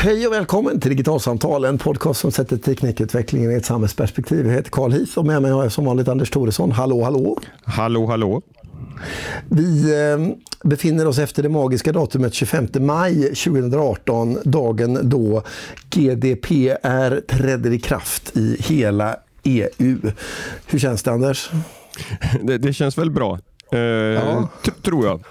Hej och välkommen till Digitalsamtal, en podcast som sätter teknikutvecklingen i ett samhällsperspektiv. Jag heter Carl Heath och med mig har jag som vanligt Anders Thoresson. Hallå, hallå! Hallå, hallå! Vi eh, befinner oss efter det magiska datumet 25 maj 2018, dagen då GDPR trädde i kraft i hela EU. Hur känns det Anders? Det, det känns väl bra, eh, ja. tror jag.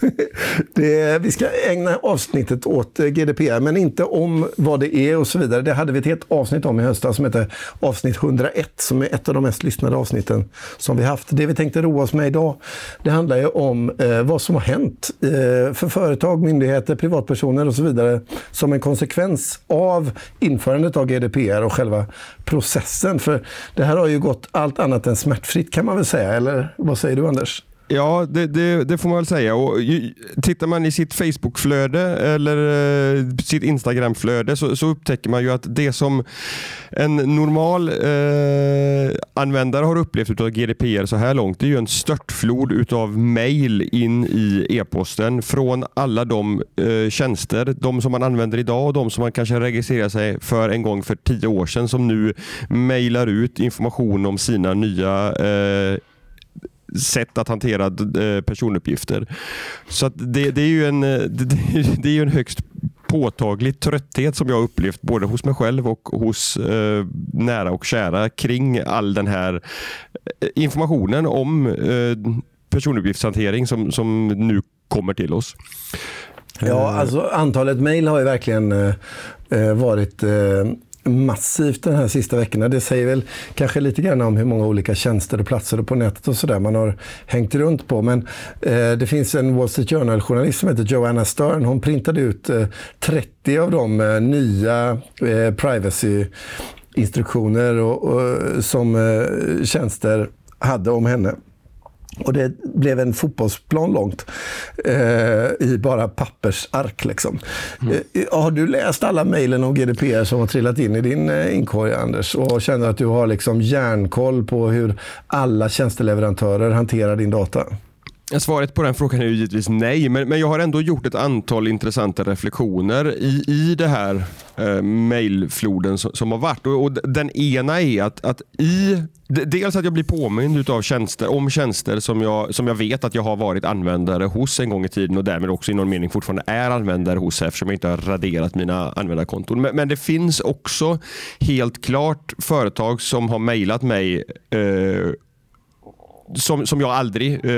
Det, vi ska ägna avsnittet åt eh, GDPR, men inte om vad det är och så vidare. Det hade vi ett helt avsnitt om i höstas som heter avsnitt 101, som är ett av de mest lyssnade avsnitten som vi haft. Det vi tänkte roa oss med idag, det handlar ju om eh, vad som har hänt eh, för företag, myndigheter, privatpersoner och så vidare som en konsekvens av införandet av GDPR och själva processen. För det här har ju gått allt annat än smärtfritt kan man väl säga, eller vad säger du Anders? Ja, det, det, det, får man väl säga. Och tittar man i sitt Facebookflöde eller eh, sitt Instagramflöde så, så upptäcker man ju att det som en normal eh, användare har upplevt av GDPR så här långt, det är ju en störtflod av mail in i e-posten från alla de eh, tjänster, de som man använder idag och de som man kanske registrerar sig för en gång för tio år sedan som nu mejlar ut information om sina nya eh, sätt att hantera eh, personuppgifter. Så det, det, är ju en, eh, det, det är ju en högst påtaglig trötthet som jag upplevt både hos mig själv och hos eh, nära och kära kring all den här eh, informationen om eh, personuppgiftshantering som, som nu kommer till oss. Ja, alltså antalet mejl har ju verkligen eh, varit massivt den här sista veckorna. Det säger väl kanske lite grann om hur många olika tjänster och platser på nätet och sådär man har hängt runt på. Men eh, det finns en Wall Street Journal-journalist som heter Joanna Stern. Hon printade ut eh, 30 av de eh, nya eh, privacy-instruktioner och, och, som eh, tjänster hade om henne. Och det blev en fotbollsplan långt eh, i bara pappersark. Liksom. Mm. Eh, har du läst alla mejlen om GDPR som har trillat in i din eh, inkorg, Anders? Och känner att du har liksom järnkoll på hur alla tjänsteleverantörer hanterar din data? Svaret på den frågan är ju givetvis nej, men, men jag har ändå gjort ett antal intressanta reflektioner i, i det här eh, mejlfloden som, som, har varit. Och, och, Den ena är att, att i Dels att jag blir påmind utav tjänster, om tjänster som jag, som jag vet att jag har varit användare hos en gång i tiden och därmed också i någon mening fortfarande är användare hos eftersom jag inte har raderat mina användarkonton. Men, men det finns också helt klart företag som har mejlat mig eh, som, som jag aldrig, eh,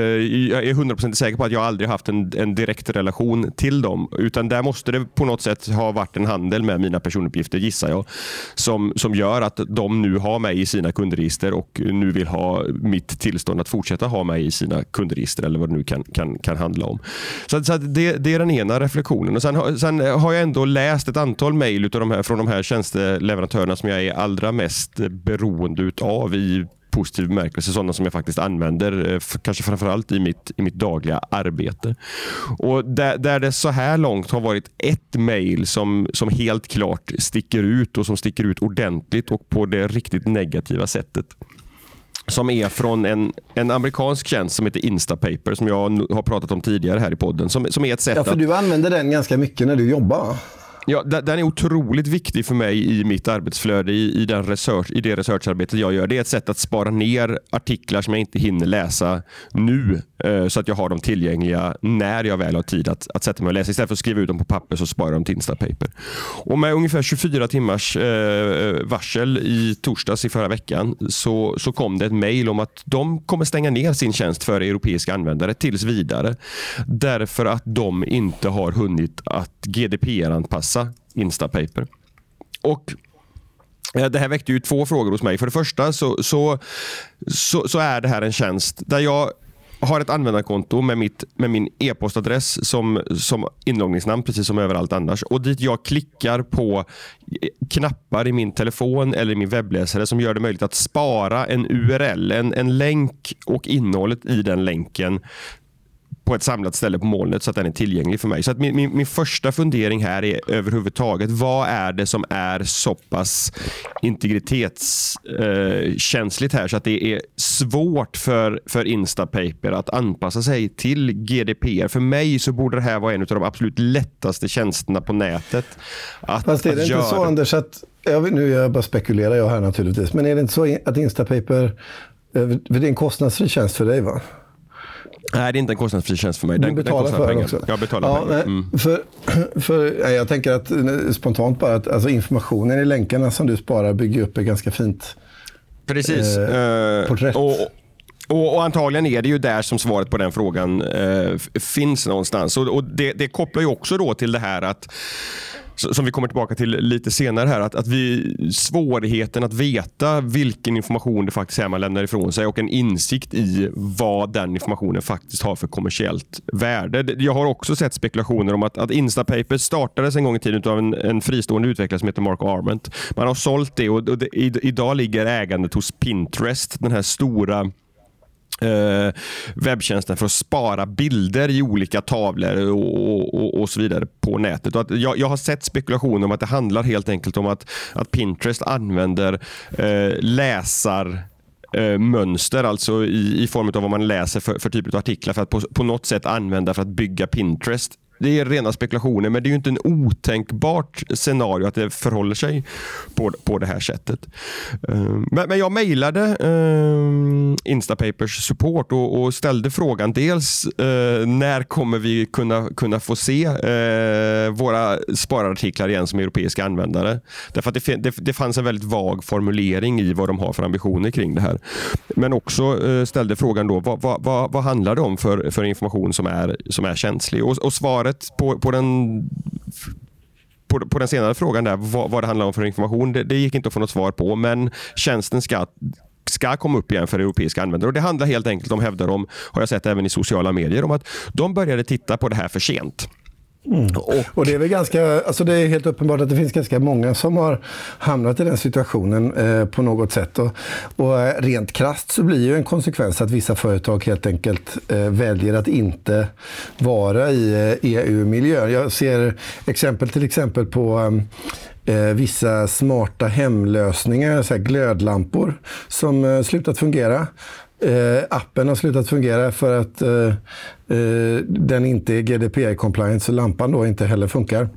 jag är hundraprocentigt säker på att jag aldrig haft en, en direkt relation till dem. Utan där måste det på något sätt ha varit en handel med mina personuppgifter gissar jag. Som, som gör att de nu har mig i sina kundregister och nu vill ha mitt tillstånd att fortsätta ha mig i sina kundregister eller vad det nu kan, kan, kan handla om. Så, så det, det, är den ena reflektionen. Och sen, sen har jag ändå läst ett antal mejl från de här tjänsteleverantörerna som jag är allra mest beroende av i positiv bemärkelse. Sådana som jag faktiskt använder, eh, kanske framförallt i mitt, i mitt dagliga arbete. Och där, där det så här långt har varit ett mejl som, som helt klart sticker ut och som sticker ut ordentligt och på det riktigt negativa sättet som är från en, en amerikansk tjänst som heter Instapaper som jag har pratat om tidigare här i podden. Som, som är ett sätt ja, för att... Du använder den ganska mycket när du jobbar. Ja, den är otroligt viktig för mig i mitt arbetsflöde, i, i, den research, i det researcharbetet jag gör. Det är ett sätt att spara ner artiklar som jag inte hinner läsa nu, eh, så att jag har dem tillgängliga när jag väl har tid att, att sätta mig och läsa. Istället för att skriva ut dem på papper så sparar jag dem till Instapaper. Och med ungefär 24 timmars eh, eh, varsel i torsdags i förra veckan så, så kom det ett mejl om att de kommer stänga ner sin tjänst för europeiska användare tills vidare. Därför att de inte har hunnit att GDPR-anpassa läsa Instapaper. Och eh, det här väckte ju två frågor hos mig. För det första så, så, så, så är det här en tjänst där jag har ett användarkonto med, mitt, med min e-postadress som, som inloggningsnamn, precis som överallt annars. Och dit jag klickar på eh, knappar i min telefon eller i min webbläsare som gör det möjligt att spara en URL, en, en länk och innehållet i den länken på ett samlat ställe på molnet så att den är tillgänglig för mig. Så att min, min, min första fundering här är överhuvudtaget, vad är det som är så pass integritetskänsligt eh, här så att det är svårt för, för Instapaper att anpassa sig till GDPR. För mig så borde det här vara en av de absolut lättaste tjänsterna på nätet. Att, Fast är det inte göra. så Anders att, jag, nu jag bara spekulerar jag här naturligtvis, men är det inte så att Instapaper, eh, det är en kostnadsfri tjänst för dig va? Nej, det är inte en kostnadsfri tjänst för mig. Den, du betalar den för den också? Jag betalar ja, pengar. Mm. För, för, jag tänker att spontant bara att alltså informationen i länkarna som du sparar bygger upp ett ganska fint Precis. Eh, porträtt. Och, och, och, antagligen är det ju där som svaret på den frågan eh, finns någonstans. Och, och det, det, kopplar ju också då till det här att som vi kommer tillbaka till lite senare här, att, att vi, svårigheten att veta vilken information det faktiskt är man lämnar ifrån sig och en insikt i vad den informationen faktiskt har för kommersiellt värde. Jag har också sett spekulationer om att, att Instapaper startades en gång i tiden av en, en fristående utvecklare som heter Mark Arment. Man har sålt det och, och det, idag ligger ägandet hos Pinterest, den här stora eh, webbtjänsten för att spara bilder i olika tavlor och, och, och så vidare på nätet. Och att jag, jag, har sett spekulationer om att det handlar helt enkelt om att, att Pinterest använder eh, läsar eh, mönster, alltså i, i form av vad man läser för, för typ av artiklar för att på, på något sätt använda för att bygga Pinterest det är rena spekulationer, men det är ju inte en otänkbart scenario att det förhåller sig på, på det här sättet. Ehm, men, men jag mejlade uh, Instapapers support och, och, ställde frågan dels uh, när kommer vi kunna, kunna få se uh, våra sparartiklar igen som europeiska användare? Därför att det, det, det, fanns en väldigt vag formulering i vad de har för ambitioner kring det här. Men också eh, ställde frågan då vad, vad, vad, vad handlar det om för, för information som är, som är känslig? Och, och svaret svaret på, på den på, på, den senare frågan där, vad, vad det handlar om för information, det, det, gick inte att få något svar på. Men tjänsten ska, ska komma upp igen för europeiska användare. Och Det handlar helt enkelt om, hävdar de, har jag sett även i sociala medier, om att de började titta på det här för sent. Mm. Och, och, det är väl ganska, alltså det är helt uppenbart att det finns ganska många som har hamnat i den situationen eh, på något sätt. Och, och eh, rent krast så blir ju en konsekvens att vissa företag helt enkelt eh, väljer att inte vara i eh, e EU-miljön. Jag ser exempel till exempel på eh, eh vissa smarta hemlösningar, så glödlampor som eh, slutat fungera. Eh, appen har slutat fungera för att eh, eh den inte är GDPR-compliant, så lampan då inte heller funkar.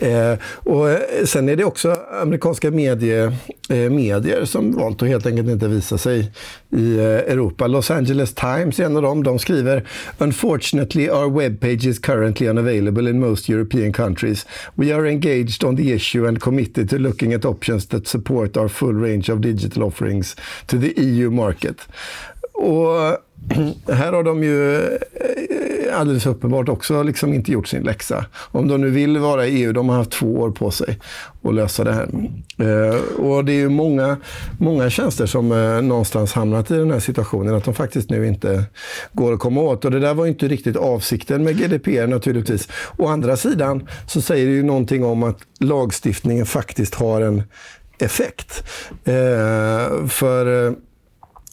Eh, och eh, sen är det också amerikanska medie, eh, medier som valt att helt enkelt inte visa sig i eh, Europa. Los Angeles Times är en av dem. De skriver “Unfortunately our web currently unavailable in most European countries. We are engaged on the issue and committed to looking at options that support our full range of digital offerings to the EU market”. Och här har de ju eh, alldeles uppenbart också liksom inte gjort sin läxa. Om de nu vill vara i EU, de har haft två år på sig att lösa det här. Eh, och det är ju många, många tjänster som eh, någonstans hamnat i den här situationen, att de faktiskt nu inte går att komma åt. Och det där var inte riktigt avsikten med GDPR naturligtvis. Å andra sidan så säger det ju någonting om att lagstiftningen faktiskt har en effekt. för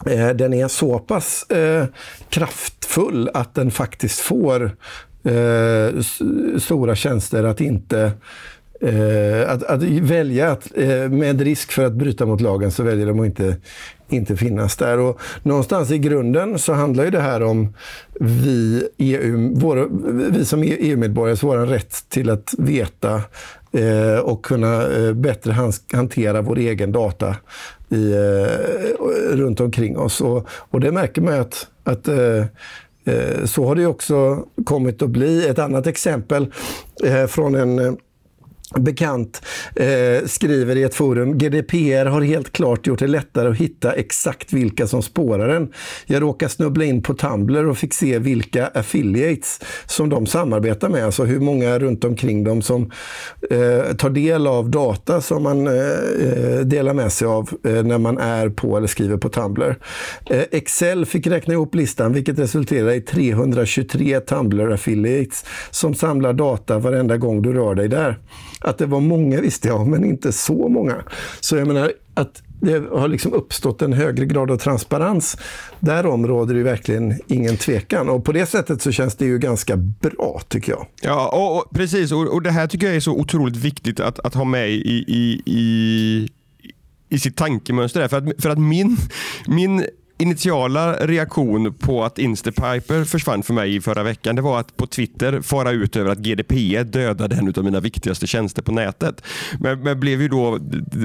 Eh, den är så pass eh, kraftfull att den faktiskt får eh, stora tjänster att inte eh, att, att, välja att, eh, med risk för att bryta mot lagen så väljer de att inte, inte finnas där. Och någonstans i grunden så handlar ju det här om vi, EU, vår, vi som EU-medborgare, vår rätt till att veta Eh, och kunna eh, bättre hantera vår egen data i, eh, runt omkring oss. Och, och det märker man att, att eh, eh, så har det också kommit att bli. Ett annat exempel eh, från en bekant eh, skriver i ett forum GDPR har helt klart gjort det lättare att hitta exakt vilka som spårar en. Jag råkade snubbla in på Tumblr och fick se vilka affiliates som de samarbetar med. Alltså hur många runt omkring dem som eh, tar del av data som man eh, delar med sig av eh, när man är på eller skriver på Tumblr. Eh, Excel fick räkna ihop listan vilket resulterade i 323 Tumblr affiliates som samlar data varenda gång du rör dig där. Att det var många visste jag, men inte så många. Så jag menar, att det har liksom uppstått en högre grad av transparens. Därom råder det verkligen ingen tvekan. Och på det sättet så känns det ju ganska bra tycker jag. Ja, och, och precis. Och, och, Det här tycker jag är så otroligt viktigt att, att ha med i, i, i i sitt tankemönster. För att, för att min, min initiala reaktion på att Instapiper försvann för mig i förra veckan, det var att på Twitter fara ut över att GDPR dödade en av mina viktigaste tjänster på nätet. Men, men blev ju då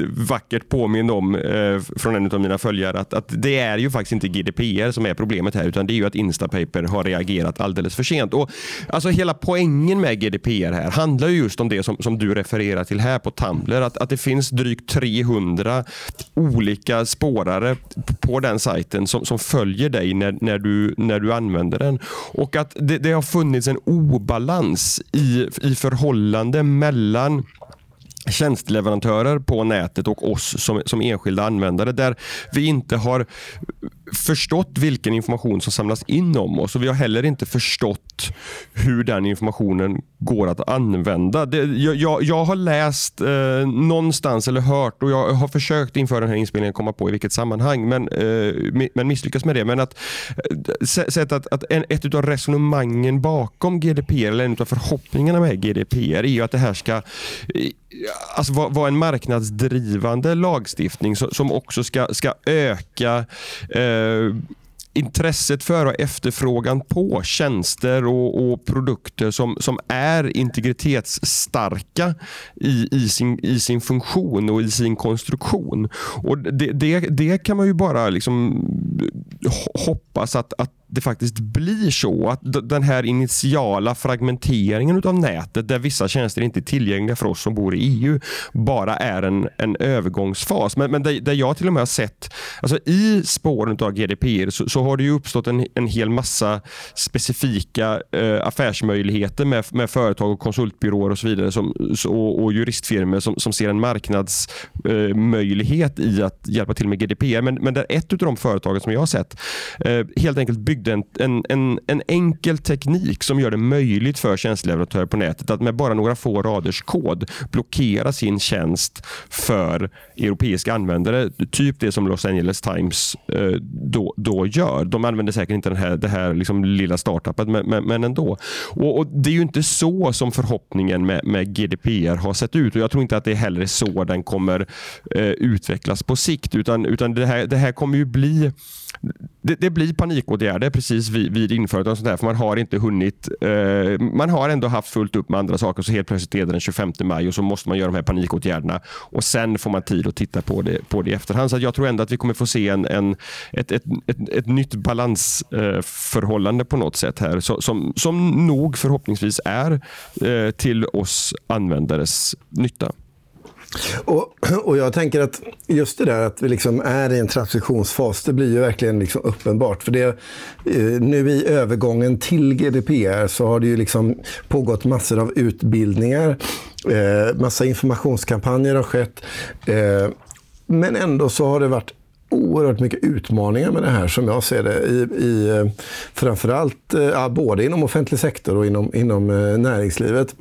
vackert påmind om eh, från en av mina följare att, att det är ju faktiskt inte GDPR som är problemet här, utan det är ju att Instapaper har reagerat alldeles för sent. Och alltså Hela poängen med GDPR här handlar ju just om det som, som du refererar till här på Tumblr, att, att det finns drygt 300 olika spårare på den sajten som, som följer dig när, när, du, när du använder den. Och att det, det har funnits en obalans i, i förhållande mellan tjänsteleverantörer på nätet och oss som, som enskilda användare där vi inte har förstått vilken information som samlas in om oss och vi har heller inte förstått hur den informationen går att använda. Det, jag, jag, jag, har läst eh, någonstans eller hört och jag har försökt inför den här inspelningen komma på i vilket sammanhang men, eh, men misslyckas med det. Men att, eh, sett att, att en, ett av resonemangen bakom GDPR eller en av förhoppningarna med GDPR är ju att det här ska eh, alltså vara var en marknadsdrivande lagstiftning som, som också ska, ska öka eh, Eh, intresset för och efterfrågan på tjänster och, och, produkter som, som är integritetsstarka i, i, sin, i sin funktion och i sin konstruktion. Och det, det, det kan man ju bara liksom hoppas att, att det faktiskt blir så att den här initiala fragmenteringen av nätet där vissa tjänster inte är tillgängliga för oss som bor i EU bara är en, en övergångsfas. Men, men där, där jag till och med har sett, alltså i spåren av GDPR så, så har det ju uppstått en, en hel massa specifika eh, affärsmöjligheter med, med företag och konsultbyråer och så vidare som, och, och juristfirmor som, som ser en marknadsmöjlighet eh, i att hjälpa till med GDPR. Men, men där ett av de företagen som jag har sett eh, helt enkelt bygger byggde en, en, en, en, enkel teknik som gör det möjligt för tjänsteleverantörer på nätet att med bara några få raders kod blockera sin tjänst för europeiska användare. Typ det som Los Angeles Times eh, då, då gör. De använder säkert inte den här, det här liksom lilla startupet, men, men, men ändå. Och, och, Det är ju inte så som förhoppningen med, med GDPR har sett ut och jag tror inte att det heller är så den kommer eh, utvecklas på sikt. Utan, utan det, här, det här kommer ju bli det, det, blir panikåtgärder precis vid, vid införandet av sånt här, för man har inte hunnit. Eh, man har ändå haft fullt upp med andra saker, så helt plötsligt är det den 25 maj och så måste man göra de här panikåtgärderna och sen får man tid att titta på det, på det i efterhand. Så jag tror ändå att vi kommer få se en, en ett, ett, ett, ett nytt balansförhållande eh, på något sätt här, så, som, som nog förhoppningsvis är eh, till oss användares nytta. Och, och Jag tänker att just det där att vi liksom är i en transitionsfas, det blir ju verkligen liksom uppenbart. För det, eh, nu i övergången till GDPR så har det ju liksom pågått massor av utbildningar, eh, massa informationskampanjer har skett. Eh, men ändå så har det varit oerhört mycket utmaningar med det här som jag ser det. I, i, eh, framförallt ja, både inom offentlig sektor och inom, inom näringslivet.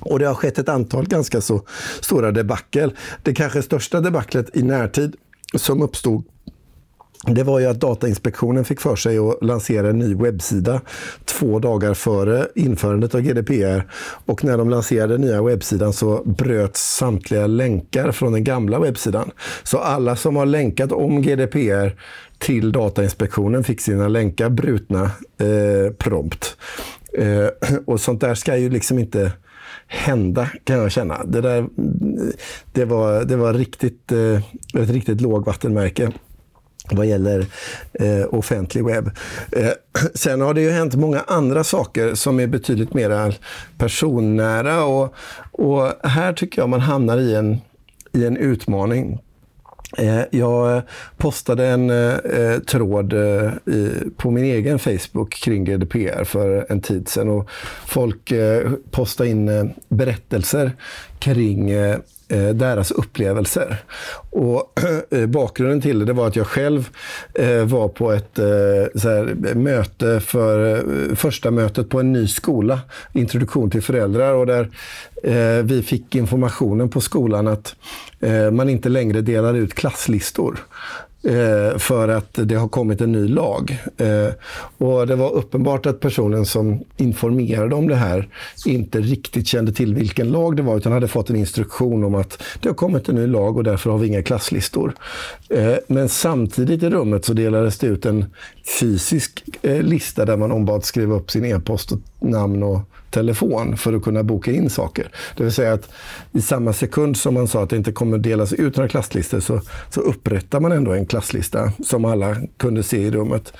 Och det har skett ett antal ganska så stora debacle. Det kanske största debaclet i närtid som uppstod det var ju att Datainspektionen fick för sig att lansera en ny webbsida två dagar före införandet av GDPR. Och när de lanserade den nya webbsidan så bröts samtliga länkar från den gamla webbsidan. Så alla som har länkat om GDPR till Datainspektionen fick sina länkar brutna eh, prompt. Eh, och sånt där ska ju liksom inte hända, kan jag känna. Det, där, det, var, det var riktigt, eh, ett riktigt lågvattenmärke vad gäller eh, offentlig webb. Eh, sen har det ju hänt många andra saker som är betydligt mer personnära och, och här tycker jag man hamnar i en, i en utmaning. Eh, jag postade en eh, eh tråd eh, på min egen Facebook kring GDPR för en tid sedan. Och folk eh, postade in berättelser kring eh, deras upplevelser. Och eh, bakgrunden till det, det var att jag själv eh, var på ett eh, här, möte för eh, första mötet på en ny skola, introduktion till föräldrar, och där eh, vi fick informationen på skolan att eh, man inte längre delar ut klasslistor. Eh, för att det har kommit en ny lag. Eh, och Det var uppenbart att personen som informerade om det här inte riktigt kände till vilken lag det var utan hade fått en instruktion om att det har kommit en ny lag och därför har vi inga klasslistor. Eh, men samtidigt i rummet så delades det ut en fysisk eh, lista där man ombads skriva upp sin e-post, och namn och telefon för att kunna boka in saker. Det vill säga att i samma sekund som man sa att det inte kommer delas ut några klasslistor så, så upprättar man ändå en klasslista som alla kunde se i rummet.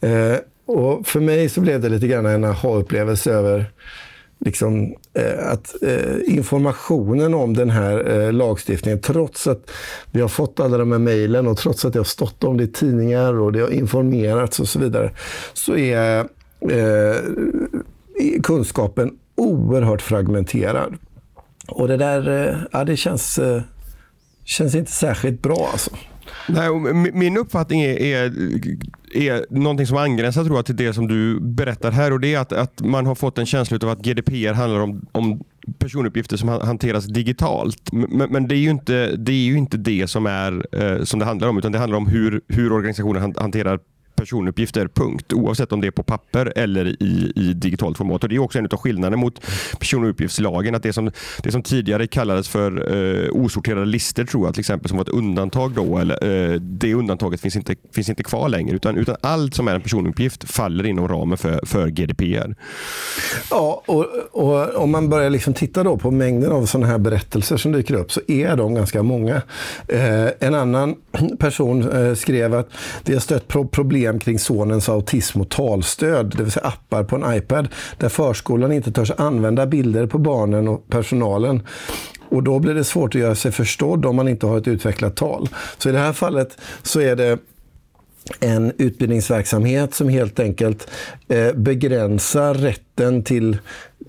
Eh, och för mig så blev det lite grann en aha-upplevelse över liksom, eh, att eh, informationen om den här eh, lagstiftningen, trots att vi har fått alla de här mejlen och trots att det har stått om det i tidningar och det har informerats och så vidare, så är eh, kunskapen oerhört fragmenterad. Och det där, eh, ja, det känns, eh, känns inte särskilt bra alltså. Nej, min uppfattning är, är, är någonting som angränsar tror jag, till det som du berättar här. och Det är att, att man har fått en känsla av att GDPR handlar om, om personuppgifter som hanteras digitalt. Men, men, det, är ju inte, det är ju inte det som, är, eh, som det handlar om, utan det handlar om hur, hur organisationen hanterar personuppgifter, punkt. Oavsett om det är på papper eller i, i digitalt format. Och Det är också en av skillnaderna mot personuppgiftslagen. Att det som, det som tidigare kallades för eh, osorterade listor, tror jag, till exempel, som var ett undantag då, eller, eh, det undantaget finns inte, finns inte kvar längre. Utan, utan allt som är en personuppgift faller inom ramen för, för GDPR. Ja, och, och om man börjar liksom titta då på mängden av sådana här berättelser som dyker upp så är de ganska många. Eh, en annan person eh, skrev att vi har stött på problem problem kring sonens autism och talstöd, det vill säga appar på en iPad, där förskolan inte törs använda bilder på barnen och personalen. Och då blir det svårt att göra sig förstådd om man inte har ett utvecklat tal. Så i det här fallet så är det en utbildningsverksamhet som helt enkelt eh, begränsar rätten till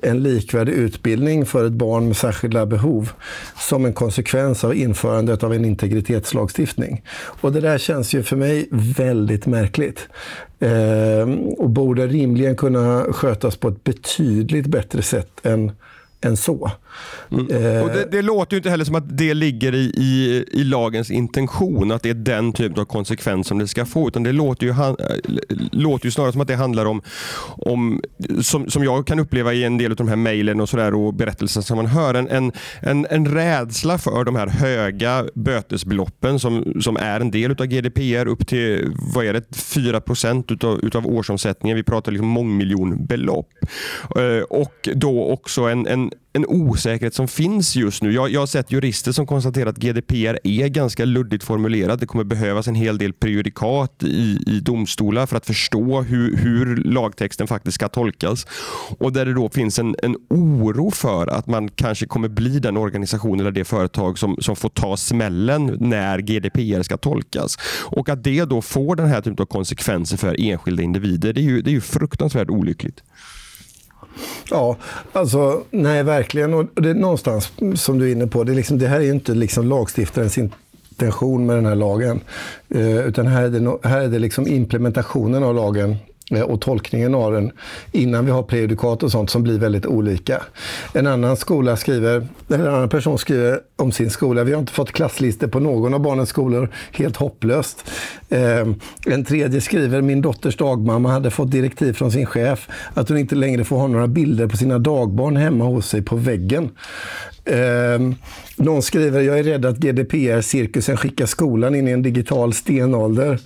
en likvärdig utbildning för ett barn med särskilda behov som en konsekvens av införandet av en integritetslagstiftning. Och det där känns ju för mig väldigt märkligt. Eh, och borde rimligen kunna skötas på ett betydligt bättre sätt än än så. Mm. Eh, och det, det, låter ju inte heller som att det ligger i, i, i, lagens intention, att det är den typen av konsekvens som det ska få. Utan det låter ju, han, eh, låter ju snarare som att det handlar om, om som, som jag kan uppleva i en del av de här mejlen och, och berättelser som man hör, en, en, en, en rädsla för de här höga bötesbeloppen som, som är en del av GDPR upp till vad är det, 4 procent utav, utav årsomsättningen. Vi pratar liksom mångmiljonbelopp. Eh, och då också en, en en, osäkerhet som finns just nu. Jag, jag har sett jurister som konstaterar att GDPR är ganska luddigt formulerat. Det kommer behövas en hel del prejudikat i, i domstolar för att förstå hur, hur lagtexten faktiskt ska tolkas. Och där det då finns en, en oro för att man kanske kommer bli den organisation eller det företag som, som får ta smällen när GDPR ska tolkas. Och att det då får den här typen av konsekvenser för enskilda individer, det är ju, det är ju fruktansvärt olyckligt. Ja, alltså nej verkligen. Och det är någonstans som du är inne på, det, är liksom, det här är ju inte liksom lagstiftarens intention med den här lagen. Eh, utan här är det, här är det liksom implementationen av lagen Eh, och tolkningen av den innan vi har prejudikat och sånt som blir väldigt olika. En annan skola skriver, en annan person skriver om sin skola. Vi har inte fått klasslistor på någon av barnens skolor. Helt hopplöst. Eh, en tredje skriver, min dotters dagmamma hade fått direktiv från sin chef att hon inte längre får ha några bilder på sina dagbarn hemma hos sig på väggen. Eh, någon skriver, jag är rädd att GDPR-cirkusen skickar skolan in i en digital stenålder.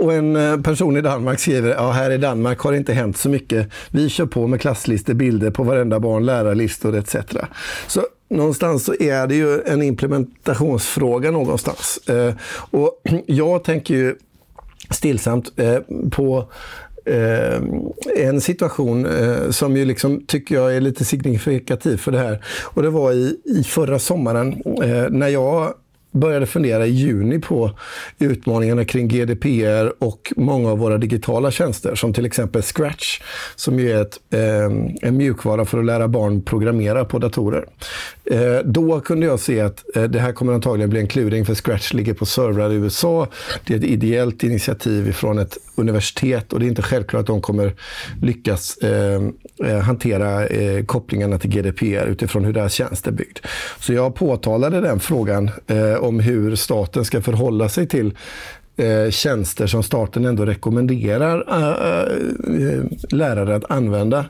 Och en eh, person i Danmark skriver, ja här i Danmark har det inte hänt så mycket. Vi kör på med klasslistor, bilder på varenda barn, lärarlistor etc. Så någonstans så är det ju en implementationsfråga någonstans. Eh, och jag tänker ju stillsamt eh, på eh, en situation som ju liksom tycker jag är lite signifikativ för det här. Och det var i, i förra sommaren när jag började fundera i juni på utmaningarna kring GDPR och många av våra digitala tjänster, som till exempel Scratch, som ju är ett, eh, en mjukvara för att lära barn programmera på datorer. Eh, då kunde jag se att eh, det här kommer antagligen bli en kluring, för Scratch ligger på servrar i USA. Det är ett ideellt initiativ från ett universitet och det är inte självklart att de kommer lyckas eh, eh hantera eh, kopplingarna till GDPR utifrån hur deras tjänst är byggd. Så jag påtalade den frågan eh, om hur staten ska förhålla sig till eh, tjänster som staten ändå rekommenderar eh, eh, lärare att använda.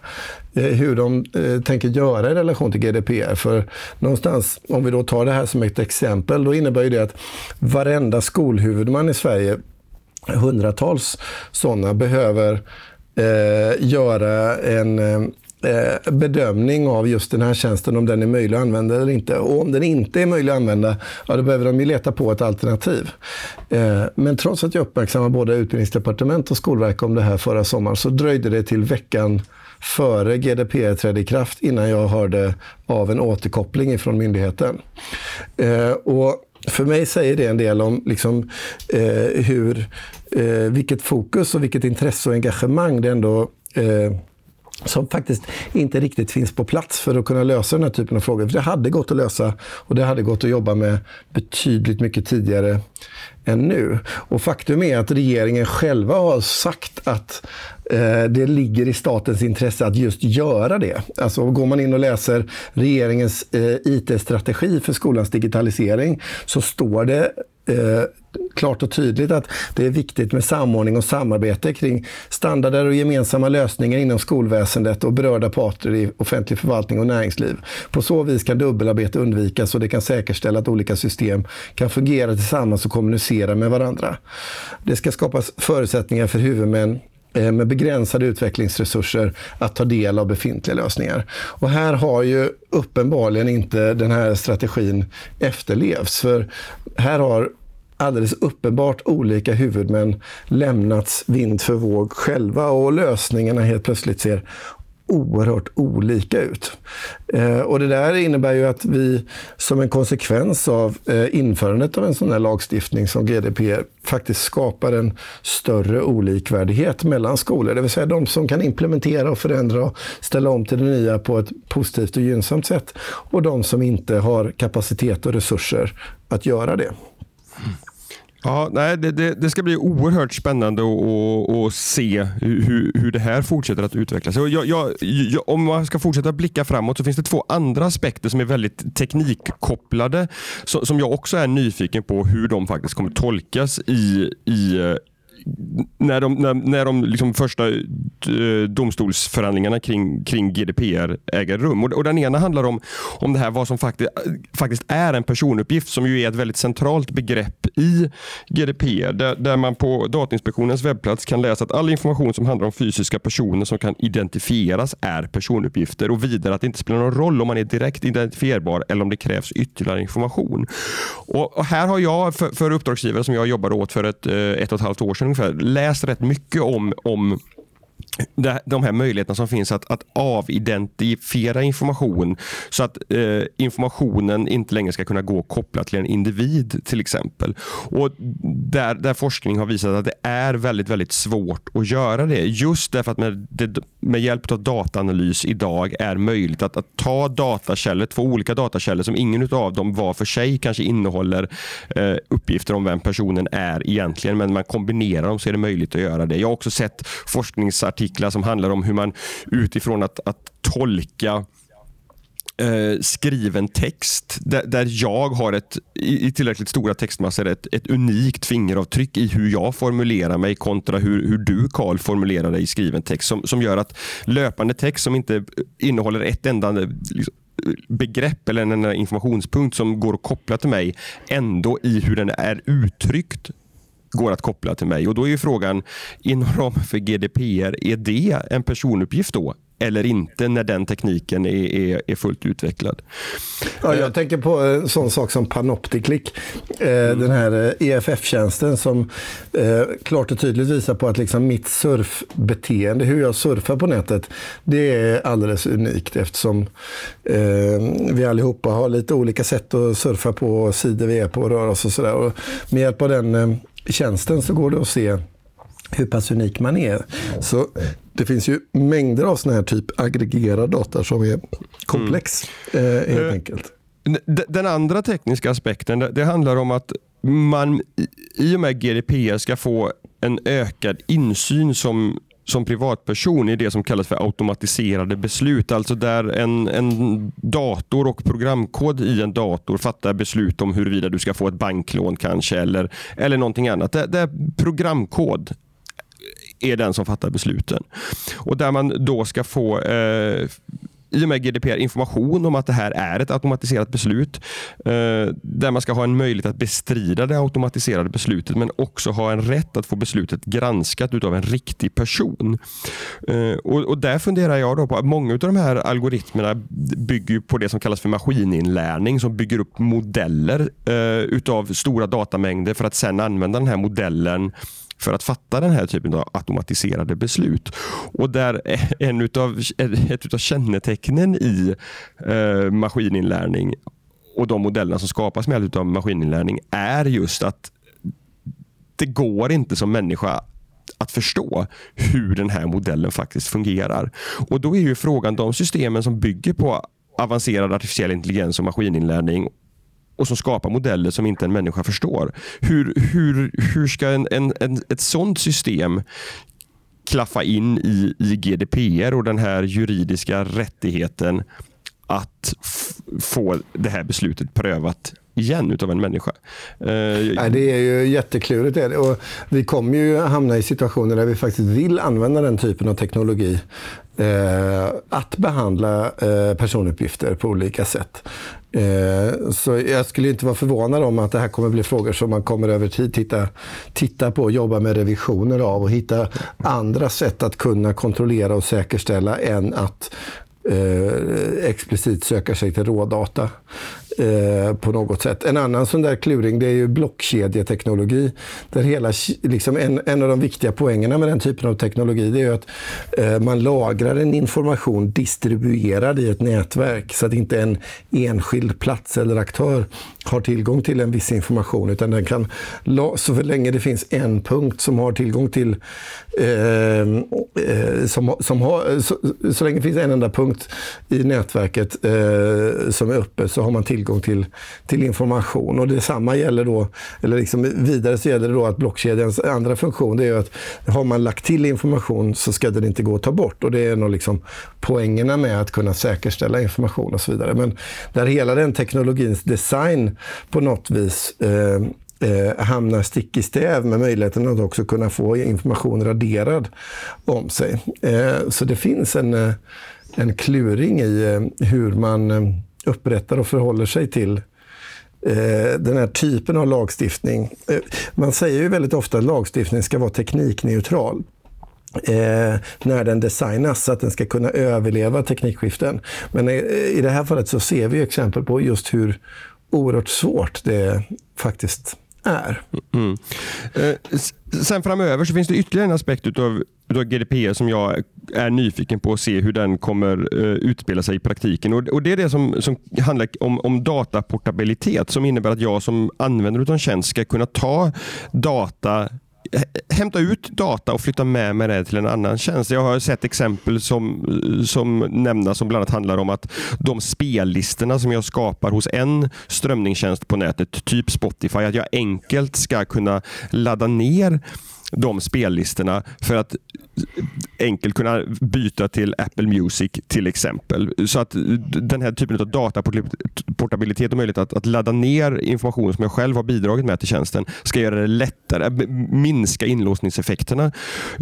Eh, hur de tänker göra i relation till GDPR. För någonstans, om vi då tar det här som ett exempel, då innebär ju det att varenda skolhuvudman i Sverige, hundratals sådana, behöver göra en Eh, bedömning av just den här tjänsten, om den är möjlig att använda eller inte. Och om den inte är möjlig att använda, ja, då behöver de ju leta på ett alternativ. Eh, men trots att jag uppmärksammade både utbildningsdepartement och Skolverket om det här förra sommaren, så dröjde det till veckan före GDPR trädde i kraft innan jag hörde av en återkoppling från myndigheten. Eh, och för mig säger det en del om liksom, hur, vilket fokus och vilket intresse och engagemang det ändå som faktiskt inte riktigt finns på plats för att kunna lösa den här typen av frågor. För det hade gått att lösa och det hade gått att jobba med betydligt mycket tidigare än nu. Och faktum är att regeringen själva har sagt att eh, det ligger i statens intresse att just göra det. Alltså går man in och läser regeringens eh, IT-strategi för skolans digitalisering så står det eh, klart och tydligt att det är viktigt med samordning och samarbete kring standarder och gemensamma lösningar inom skolväsendet och berörda parter i offentlig förvaltning och näringsliv. På så vis kan dubbelarbete undvikas och det kan säkerställa att olika system kan fungera tillsammans och kommunicera med varandra. Det ska skapas förutsättningar för huvudmän eh, med begränsade utvecklingsresurser att ta del av befintliga lösningar. Och här har ju uppenbarligen inte den här strategin efterlevts. För här har alldeles uppenbart olika huvudmän lämnats vind för våg själva och lösningarna helt plötsligt ser oerhört olika ut. Eh, och det där innebär ju att vi som en konsekvens av eh, införandet av en sån här lagstiftning som GDPR faktiskt skapar en större olikvärdighet mellan skolor. Det vill säga de som kan implementera och förändra och ställa om till det nya på ett positivt och gynnsamt sätt och de som inte har kapacitet och resurser att göra det. Ja, nej, det, det, det, ska bli oerhört spännande att se hur, hur det här fortsätter att utvecklas. Jag, jag, jag, om man ska fortsätta blicka framåt så finns det två andra aspekter som är väldigt teknikkopplade som, jag också är nyfiken på hur de faktiskt kommer tolkas i, i eh, när de, när, när de liksom första eh, domstolsförhandlingarna kring, kring GDPR äger rum. Och, och den ena handlar om, om det här vad som faktiskt, faktiskt är en personuppgift som ju är ett väldigt centralt begrepp i GDPR. Där, där man på Datainspektionens webbplats kan läsa att all information som handlar om fysiska personer som kan identifieras är personuppgifter och vidare att det inte spelar någon roll om man är direkt identifierbar eller om det krävs ytterligare information. Och, och här har jag för, för uppdragsgivare som jag jobbade åt för ett, eh, ett och ett halvt år sedan ungefär läst rätt mycket om, om de här möjligheterna som finns att, att avidentifiera information så att eh, informationen inte längre ska kunna gå kopplat till en individ till exempel. Och där, där forskning har visat att det är väldigt, väldigt svårt att göra det. Just därför att med, det, med hjälp av dataanalys idag är möjligt att, att ta datakällor, två olika datakällor som ingen av dem var för sig kanske innehåller eh, uppgifter om vem personen är egentligen, men man kombinerar dem så är det möjligt att göra det. Jag har också sett forskningsartiklar artiklar som handlar om hur man utifrån att, att tolka eh, skriven text där, där, jag har ett, i, i tillräckligt stora textmassor ett, ett unikt fingeravtryck i hur jag formulerar mig kontra hur, hur du Karl formulerar dig i skriven text som, som gör att löpande text som inte innehåller ett enda liksom, begrepp eller en informationspunkt som går att koppla till mig ändå i hur den är uttryckt går att koppla till mig. Och Då är frågan, inom ramen för GDPR, är det en personuppgift då? eller inte när den tekniken är, är, är fullt utvecklad. Ja, jag tänker på en sån sak som Panopticlick. Mm. Den här EFF-tjänsten som klart och tydligt visar på att liksom mitt surfbeteende, hur jag surfar på nätet, det är alldeles unikt eftersom vi allihopa har lite olika sätt att surfa på, sidor vi är på och röra oss och sådär. Med hjälp av den tjänsten så går det att se hur pass unik man är. Så det finns ju mängder av sådana här typ aggregerad data som är komplex mm. eh, helt eh, enkelt. Den andra tekniska aspekten det, det handlar om att man i och med GDPR ska få en ökad insyn som som privatperson i det som kallas för automatiserade beslut. Alltså där en, en dator och programkod i en dator fattar beslut om huruvida du ska få ett banklån kanske eller, eller någonting annat. Där, där programkod är den som fattar besluten. Och Där man då ska få eh, i och med GDPR information om att det här är ett automatiserat beslut. Eh, där man ska ha en möjlighet att bestrida det automatiserade beslutet men också ha en rätt att få beslutet granskat av en riktig person. Eh, och, och Där funderar jag då på att många av de här algoritmerna bygger på det som kallas för maskininlärning som bygger upp modeller eh, utav stora datamängder för att sedan använda den här modellen för att fatta den här typen av automatiserade beslut. Och där en utav, ett utav kännetecknen i eh, maskininlärning och de modellerna som skapas med hjälp av maskininlärning är just att det går inte som människa att förstå hur den här modellen faktiskt fungerar. Och Då är ju frågan, de systemen som bygger på avancerad artificiell intelligens och maskininlärning och som skapar modeller som inte en människa förstår. Hur, hur, hur ska en, en, en, ett sånt system klaffa in i, i GDPR och den här juridiska rättigheten att få det här beslutet prövat igen utav en människa. Eh, Nej, det är ju jätteklurigt. Och vi kommer ju hamna i situationer där vi faktiskt vill använda den typen av teknologi eh, att behandla eh, personuppgifter på olika sätt. Eh, så jag skulle inte vara förvånad om att det här kommer bli frågor som man kommer över tid titta, titta på och jobba med revisioner av och hitta andra sätt att kunna kontrollera och säkerställa än att eh, explicit söka sig till rådata eh, på något sätt. En annan sån där kluring det är ju blockkedjeteknologi. Där hela, liksom en, en av de viktiga poängerna med den typen av teknologi det är att eh, man lagrar en information distribuerad i ett nätverk så att inte en enskild plats eller aktör har tillgång till en viss information utan den kan, så länge det finns en punkt som har tillgång till ehm, eh, som, som har, så, så, länge det finns en enda punkt i nätverket eh, som är öppen så har man tillgång till, till information. Och detsamma gäller då, eller liksom vidare så gäller det då att blockkedjans andra funktion det är att har man lagt till information så ska den inte gå att ta bort. Och det är nog liksom poängerna med att kunna säkerställa information och så vidare. Men där hela den teknologins design på något vis eh, eh, hamnar stick i stäv med möjligheten att också kunna få information raderad om sig. Eh, så det finns en, eh, en kluring i eh, hur man eh, upprättar och förhåller sig till eh, den här typen av lagstiftning. Eh, man säger ju väldigt ofta att lagstiftning ska vara teknikneutral. Eh, när den designas så att den ska kunna överleva teknikskiften. Men i, i det här fallet så ser vi exempel på just hur oerhört svårt det faktiskt är. Mm. mm. Eh, sen framöver så finns det ytterligare en aspekt utav, utav GDPR som jag är nyfiken på att se hur den kommer uh, utspela sig i praktiken. Och, och Det är det som, som handlar om, om dataportabilitet som innebär att jag som användare av en tjänst ska kunna ta data hämta ut data och flytta med mig det till en annan tjänst. Jag har sett exempel som, som nämnas som bland annat handlar om att de spellistorna som jag skapar hos en strömningstjänst på nätet, typ Spotify, att jag enkelt ska kunna ladda ner de spellistorna för att enkelt kunna byta till Apple Music till exempel. Så att den här typen av dataportabilitet och möjlighet att, att ladda ner information som jag själv har bidragit med till tjänsten ska göra det lättare, minska inlåsningseffekterna.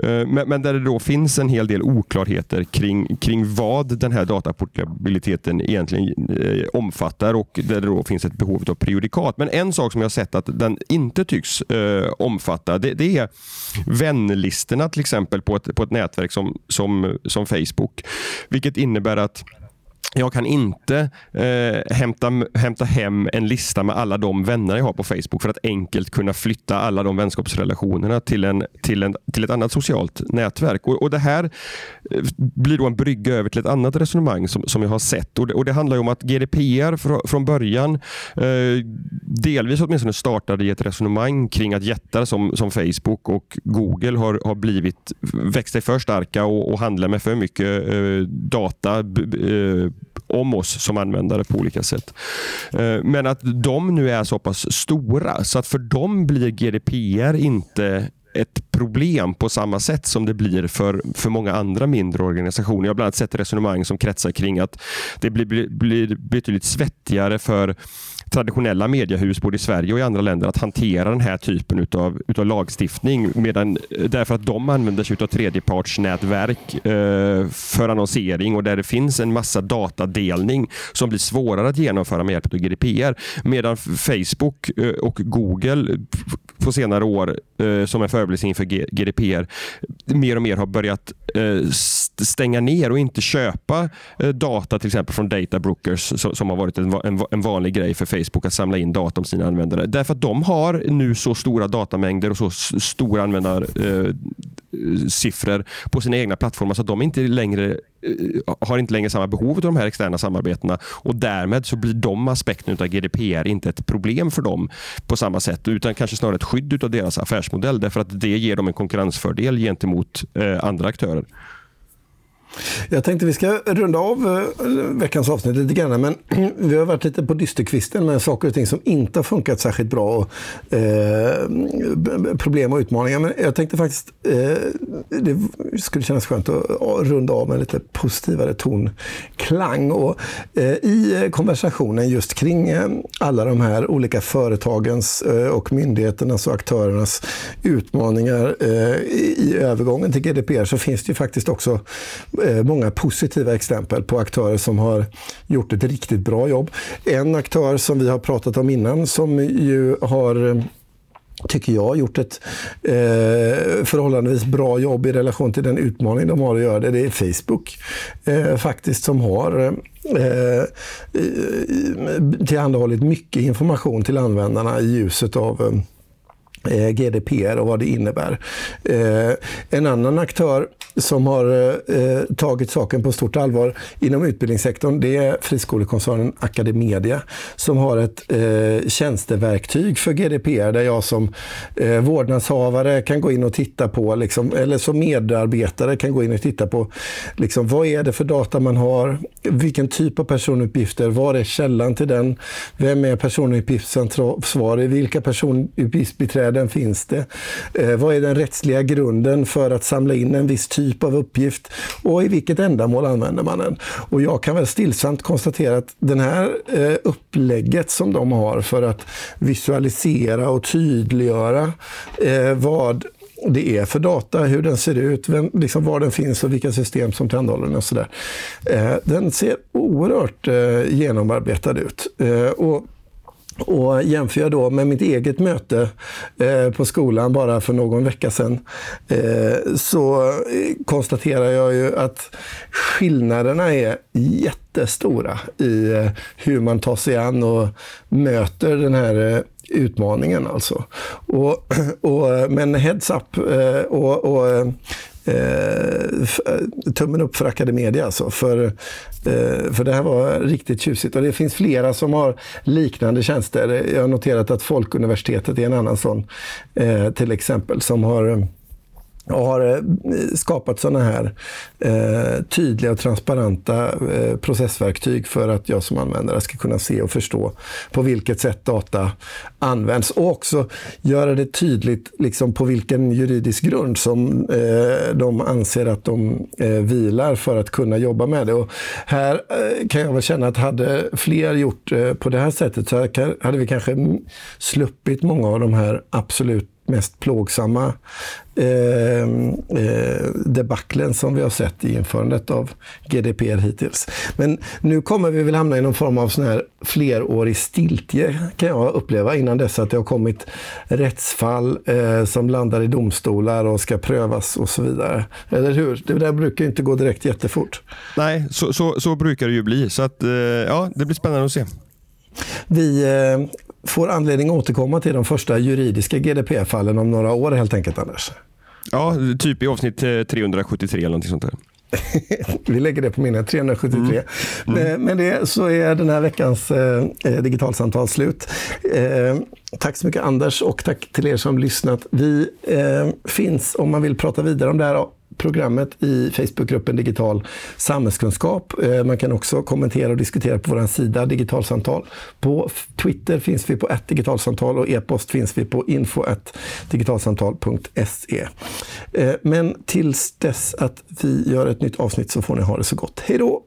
Eh, men, men där det då finns en hel del oklarheter kring, kring vad den här dataportabiliteten egentligen eh, omfattar och där det då finns ett behov av prejudikat. Men en sak som jag har sett att den inte tycks eh, omfatta det, det är vänlistorna till exempel på ett på ett nätverk som, som, som Facebook. Vilket innebär att jag kan inte eh, hämta, hämta hem en lista med alla de vänner jag har på Facebook för att enkelt kunna flytta alla de vänskapsrelationerna till, en, till, en, till ett annat socialt nätverk. Och, och Det här eh, blir då en brygga över till ett annat resonemang som, som jag har sett. Och det, och det handlar om att GDPR fr, från början eh, delvis åtminstone startade i ett resonemang kring att jättar som, som Facebook och Google har, har blivit, växt sig för starka och, och handlar med för mycket eh, data eh, om oss som användare på olika sätt. Eh, men att de nu är så pass stora så att för dem blir GDPR inte ett problem på samma sätt som det blir för, för många andra mindre organisationer. Jag har bland annat sett resonemang som kretsar kring att det blir, blir betydligt svettigare för traditionella mediehus både i Sverige och i andra länder att hantera den här typen utav, utav lagstiftning. Medan, eh, därför att de använder sig av tredjepartsnätverk eh, för annonsering och där det finns en massa datadelning som blir svårare att genomföra med hjälp av GDPR. Medan Facebook eh, och Google på senare år eh, som en förberedelse inför GDPR mer och mer har börjat eh, stänga ner och inte köpa eh, data till exempel från data brokers som har varit en vanlig grej för Facebook att samla in data om sina användare. Därför att de har nu så stora datamängder och så stora användarsiffror eh, på sina egna plattformar så att de inte längre eh, har inte längre samma behov av de här externa samarbetena och därmed så blir de aspekterna av GDPR inte ett problem för dem på samma sätt utan kanske snarare ett skydd av deras affärsmodell därför att det ger dem en konkurrensfördel gentemot eh, andra aktörer. Jag tänkte vi ska runda av eh, veckans avsnitt lite grann, men vi har varit lite på dysterkvisten med saker och ting som inte har funkat särskilt bra. Och, eh, problem och utmaningar. Men jag tänkte faktiskt, eh, det skulle kännas skönt att runda av med lite positivare tonklang. Och, eh, I konversationen just kring eh, alla de här olika företagens eh, och myndigheternas och aktörernas utmaningar i övergången till GDPR så finns det ju faktiskt också Eh, Eh, många positiva exempel på aktörer som har gjort ett riktigt bra jobb. En aktör som vi har pratat om innan som ju har eh, tycker jag, gjort ett eh, förhållandevis bra jobb i relation till den utmaning de har att göra det. Det är Facebook eh, faktiskt som har eh, tillhandahållit mycket information till användarna i ljuset av Eh, eh GDPR och vad det innebär. Eh, en annan aktör som har eh, tagit saken på stort allvar inom utbildningssektorn det är friskolekoncernen Academedia som har ett eh, tjänsteverktyg för GDPR där jag som eh, vårdnadshavare kan gå in och titta på, liksom, eller som medarbetare kan gå in och titta på liksom, vad är det för data man har, vilken typ av personuppgifter, var är källan till den, vem är personuppgiftsansvarig, vilka personuppgiftsbiträden finns det? Eh, vad är den rättsliga grunden för att samla in en viss typ typ av uppgift och i vilket ändamål använder man den? Och jag kan väl stillsamt konstatera att det här eh, upplägget som de har för att visualisera och tydliggöra eh, vad det är för data, hur den ser ut, vem, liksom var den finns och vilka system som tillhandahåller den. Och så där. Eh, den ser oerhört eh, genomarbetad ut. Eh, och och jämför jag då med mitt eget möte eh, på skolan bara för någon vecka sedan eh, så eh, konstaterar jag ju att skillnaderna är jättestora i eh, hur man tar sig an och möter den här eh, utmaningen. Alltså. Och, och, eh, men heads up eh, och, och eh, Eh, eh, tummen upp för Academedia alltså. För, eh, för det här var riktigt tjusigt. Och det finns flera som har liknande tjänster. Jag har noterat att Folkuniversitetet är en annan sån eh, till exempel som har och har eh, skapat sådana här eh, tydliga och transparenta eh, processverktyg för att jag som användare ska kunna se och förstå på vilket sätt data används och också göra det tydligt liksom, på vilken juridisk grund som eh, de anser att de eh, vilar för att kunna jobba med det. Och här eh, kan jag väl känna att hade fler gjort eh, på det här sättet så hade vi kanske sluppit många av de här absolut mest plågsamma eh, eh, debaclen som vi har sett i införandet av GDPR hittills. Men nu kommer vi väl hamna i någon form av sån här flerårig stiltje kan jag uppleva innan dess att det har kommit rättsfall eh, som landar i domstolar och ska prövas och så vidare. Eller hur? Det där brukar inte gå direkt jättefort. Nej, så, så, så brukar det ju bli. Så att, eh, ja, det blir spännande att se. Vi eh, får anledning att återkomma till de första juridiska GDPR-fallen om några år helt enkelt, Anders. Ja, typ i avsnitt 373 eller någonting sånt där. Vi lägger det på minnet, 373. Mm. Mm. Med det så är den här veckans eh, digitalsamtal slut. Eh, tack så mycket Anders och tack till er som lyssnat. Vi eh, finns om man vill prata vidare om det här programmet i Facebookgruppen Digital samhällskunskap. Eh, man kan också kommentera och diskutera på vår sida Digitalsamtal. På Twitter finns vi på ett digitalsamtal och e-post finns vi på info digitalsamtal.se. Eh, men tills dess att vi gör ett nytt avsnitt så får ni ha det så gott. Hej då!